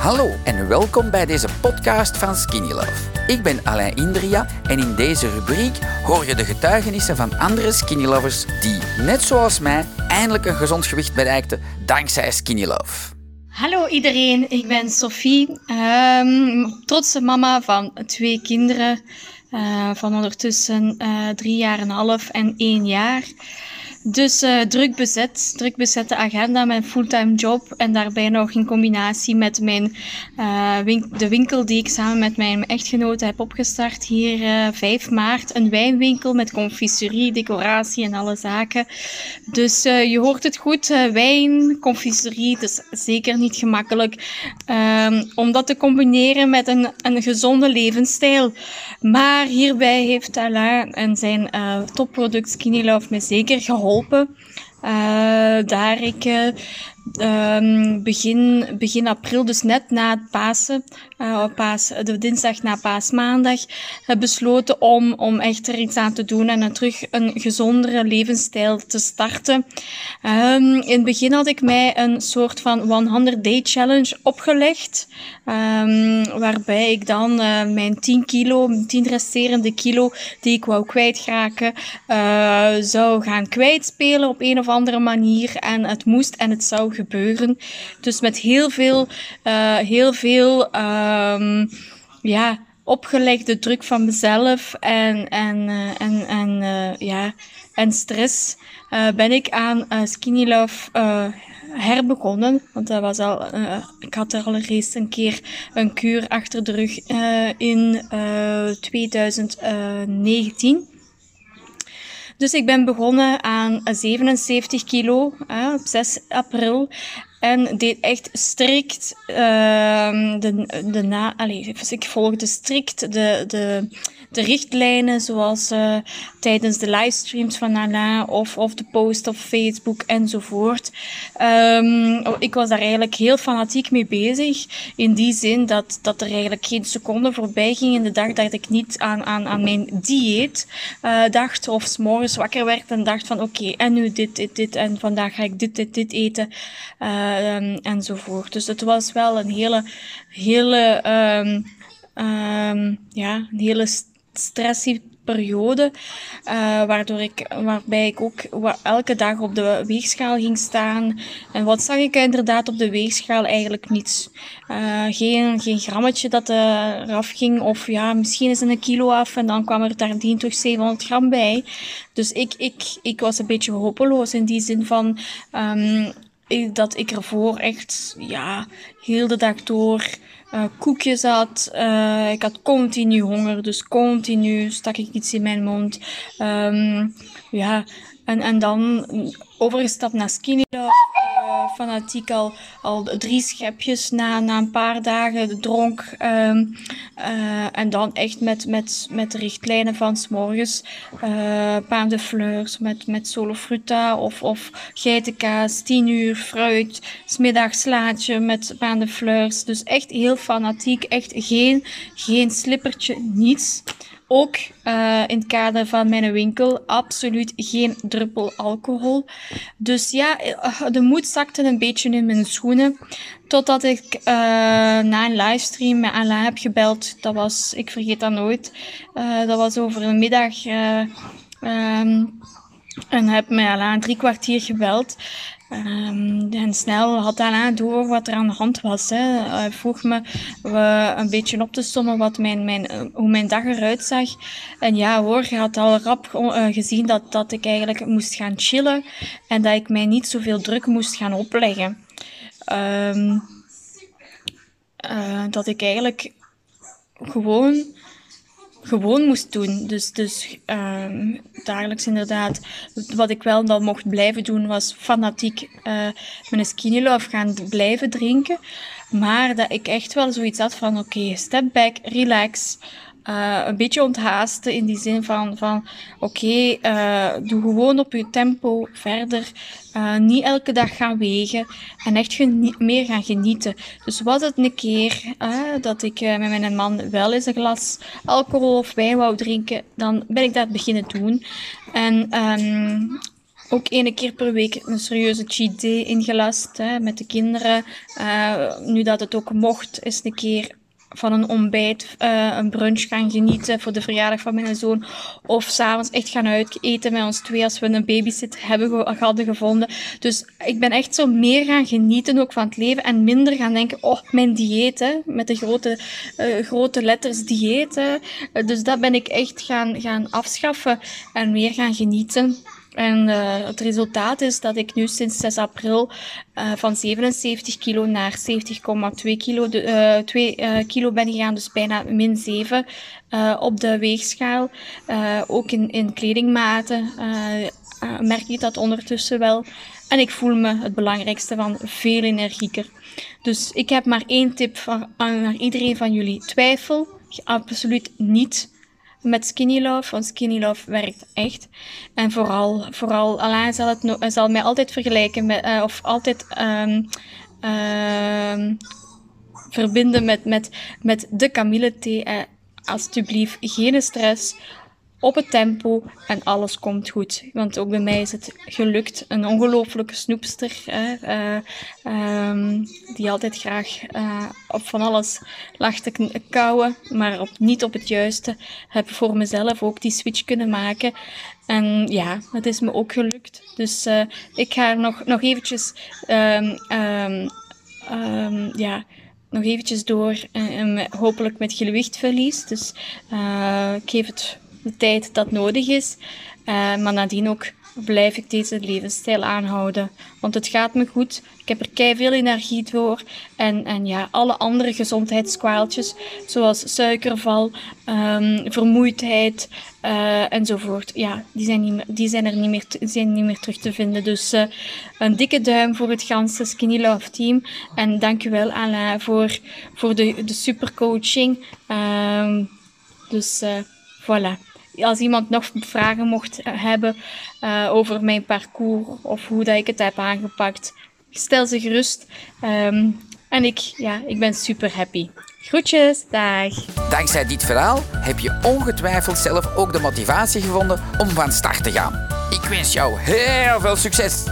Hallo en welkom bij deze podcast van Skinny Love. Ik ben Alain Indria en in deze rubriek hoor je de getuigenissen van andere Skinny Lovers die, net zoals mij, eindelijk een gezond gewicht bereikten dankzij Skinny Love. Hallo iedereen, ik ben Sophie, ehm, trotse mama van twee kinderen uh, van ondertussen uh, drie jaar en een half en één jaar. Dus uh, druk bezet, druk bezette agenda, mijn fulltime job en daarbij nog in combinatie met mijn, win de winkel die ik samen met mijn echtgenote heb opgestart hier uh, eh, 5 maart. Een wijnwinkel met confiserie, decoratie en alle zaken. Dus je hoort het goed, wijn, confiserie, het is zeker niet gemakkelijk ehm, om dat te combineren met een, een gezonde levensstijl. Maar hierbij heeft Alain en zijn topproduct Skinny Love me zeker geholpen geholpen. Uh, daar ik uh, um, begin, begin april, dus net na het Pasen, uh, paas, de dinsdag na paasmaandag, heb besloten om, om echt er iets aan te doen en dan terug een gezondere levensstijl te starten. Um, in het begin had ik mij een soort van 100 day challenge opgelegd, um, waarbij ik dan uh, mijn 10 kilo, 10 resterende kilo die ik wou kwijtraken, zou gaan kwijtspelen op een of andere manier en het moest en het zou gebeuren. Dus met heel veel, uh, heel veel um, ja, opgelegde druk van mezelf en, en, uh, en, en, uh, ja, en stress ben ik aan Skinny Love herbegonnen. Want dat was al, ik had er al eens een keer een kuur achter de rug in 2019. Dus ik ben begonnen aan 77 kilo uh, op 6 april. En deed echt strikt uh, de, de na... Allez, ik volgde strikt de, de, de richtlijnen zoals uh, tijdens de livestreams van Alain of, of de post op Facebook enzovoort. Um, ik was daar eigenlijk heel fanatiek mee bezig. In die zin dat, dat er eigenlijk geen seconde voorbij ging in de dag dat ik niet aan, aan, aan mijn dieet uh, dacht. Of s morgens wakker werd en dacht van oké, en nu dit, dit, dit. En vandaag ga ik dit, dit, dit eten. Uh, enzovoort. Dus het was wel een hele, hele, um, ja, een hele stressy periode, uh, waardoor ik, waarbij ik ook elke dag op de weegschaal ging staan. En wat zag ik inderdaad op de weegschaal? Eigenlijk niets. Uh, geen, geen grammetje dat eraf ging, of ja, misschien is een kilo af en dan kwam er daardien toch 700 gram bij. Dus ik, ik, ik was een beetje hopeloos in die zin van. Um, dat ik ervoor echt ja, heel de dag door uh, koekjes had. Uh, ik had continu honger, dus continu stak ik iets in mijn mond. Um, ja, en, en dan overgestapt naar skinny fanatiek al, al drie schepjes na, na een paar dagen dronk. Um, uh, en dan echt met, met, met de richtlijnen van s'morgens uh, pain de fleurs met, met solofruta of, of geitenkaas, tien uur fruit, smiddags slaatje met pain de fleurs. Dus echt heel fanatiek, echt geen, geen slippertje, niets. Ook uh, in het kader van mijn winkel absoluut geen druppel alcohol. Dus ja, eh, de moed zakte een beetje in mijn schoenen. Totdat ik uh, na een livestream met Alain heb gebeld. Dat was, ik vergeet dat nooit. Uh, dat was over een middag. Um, en heb mij Alain drie kwartier gebeld. Um, en snel had Alain door wat er aan de hand was. Hè. Hij vroeg me een beetje op te sommen wat mijn, mijn, hoe mijn dag eruit zag. En ja hoor, je had al rap uh, gezien dat, dat ik eigenlijk moest gaan chillen. En dat ik mij niet zoveel druk moest gaan opleggen. Um, uh, dat ik eigenlijk gewoon gewoon moest doen. Dus, dus um, dagelijks inderdaad. Wat ik wel dan mocht blijven doen was fanatiek uh, mijn skinny gaan blijven drinken. Maar dat ik echt wel zoiets had van oké, step back, relax. Uh, een beetje onthaasten in die zin van, van oké, uh, doe gewoon op je tempo verder. Uh, niet elke dag gaan wegen en echt meer gaan genieten. Dus was het een keer dat ik met mijn man wel eens een glas alcohol of wijn wou drinken, dan ben ik dat beginnen doen. En um, ook één keer per week een serieuze cheat day ingelast hè, met de kinderen. Nu dat het ook mocht, is een keer van een ontbijt, uh, een brunch gaan genieten voor de verjaardag van mijn zoon. Of s'avonds echt gaan uit eten met ons twee als we een babysit hebben hadden gevonden. Dus ik ben echt zo meer gaan genieten ook van het leven en minder gaan denken, oh, mijn dieet, met de grote, uh, grote letters dieet. dus dat ben ik echt gaan, gaan afschaffen en meer gaan genieten. En uh, het resultaat is dat ik nu sinds 6 april uh, van 77 kilo naar 70,2 kilo, 2 kilo ben gegaan, dus bijna min 7 op de weegschaal. ook in, in kledingmaten merk je dat ondertussen wel. En ik voel me het belangrijkste van veel energieker. Dus ik heb maar één tip voor, naar iedereen van jullie. Twijfel absoluut niet met Skinny Love, want Skinny Love werkt echt. En vooral, vooral Alain zal, het zal mij altijd vergelijken met, uh, of altijd um, um, verbinden met, met, met de Camille thee. Uh, alsjeblieft, geen stress op het tempo en alles komt goed. Want ook bij mij is het gelukt. Een ongelooflijke snoepster, hè, uh, um, die altijd graag uh, op van alles lag te kouwen, maar op, niet op het juiste. Heb voor mezelf ook die switch kunnen maken. En ja, het is me ook gelukt. Dus uh, ik ga nog, nog eventjes, um, um, ja, nog eventjes door, hopelijk met gewichtverlies. Dus ik geef het de tijd dat nodig is. Uh, maar nadien ook blijf ik deze levensstijl aanhouden. Want het gaat me goed. Ik heb er kei veel energie voor. En, en ja, alle andere gezondheidskwaaltjes, zoals suikerval, um, vermoeidheid uh, enzovoort. Ja, die zijn, niet die zijn er niet meer, zijn niet meer terug te vinden. Dus uh, een dikke duim voor het ganse Skinny Love team. En dankjewel Alain voor, voor de, de supercoaching. Um, dus uh, voilà als iemand nog vragen mocht hebben uh, over mijn parcours of hoe dat ik het heb aangepakt, stel ze gerust. Um, en ik, ja, ik ben super happy. Groetjes, dag. Dankzij dit verhaal heb je ongetwijfeld zelf ook de motivatie gevonden om van start te gaan. Ik wens jou heel veel succes.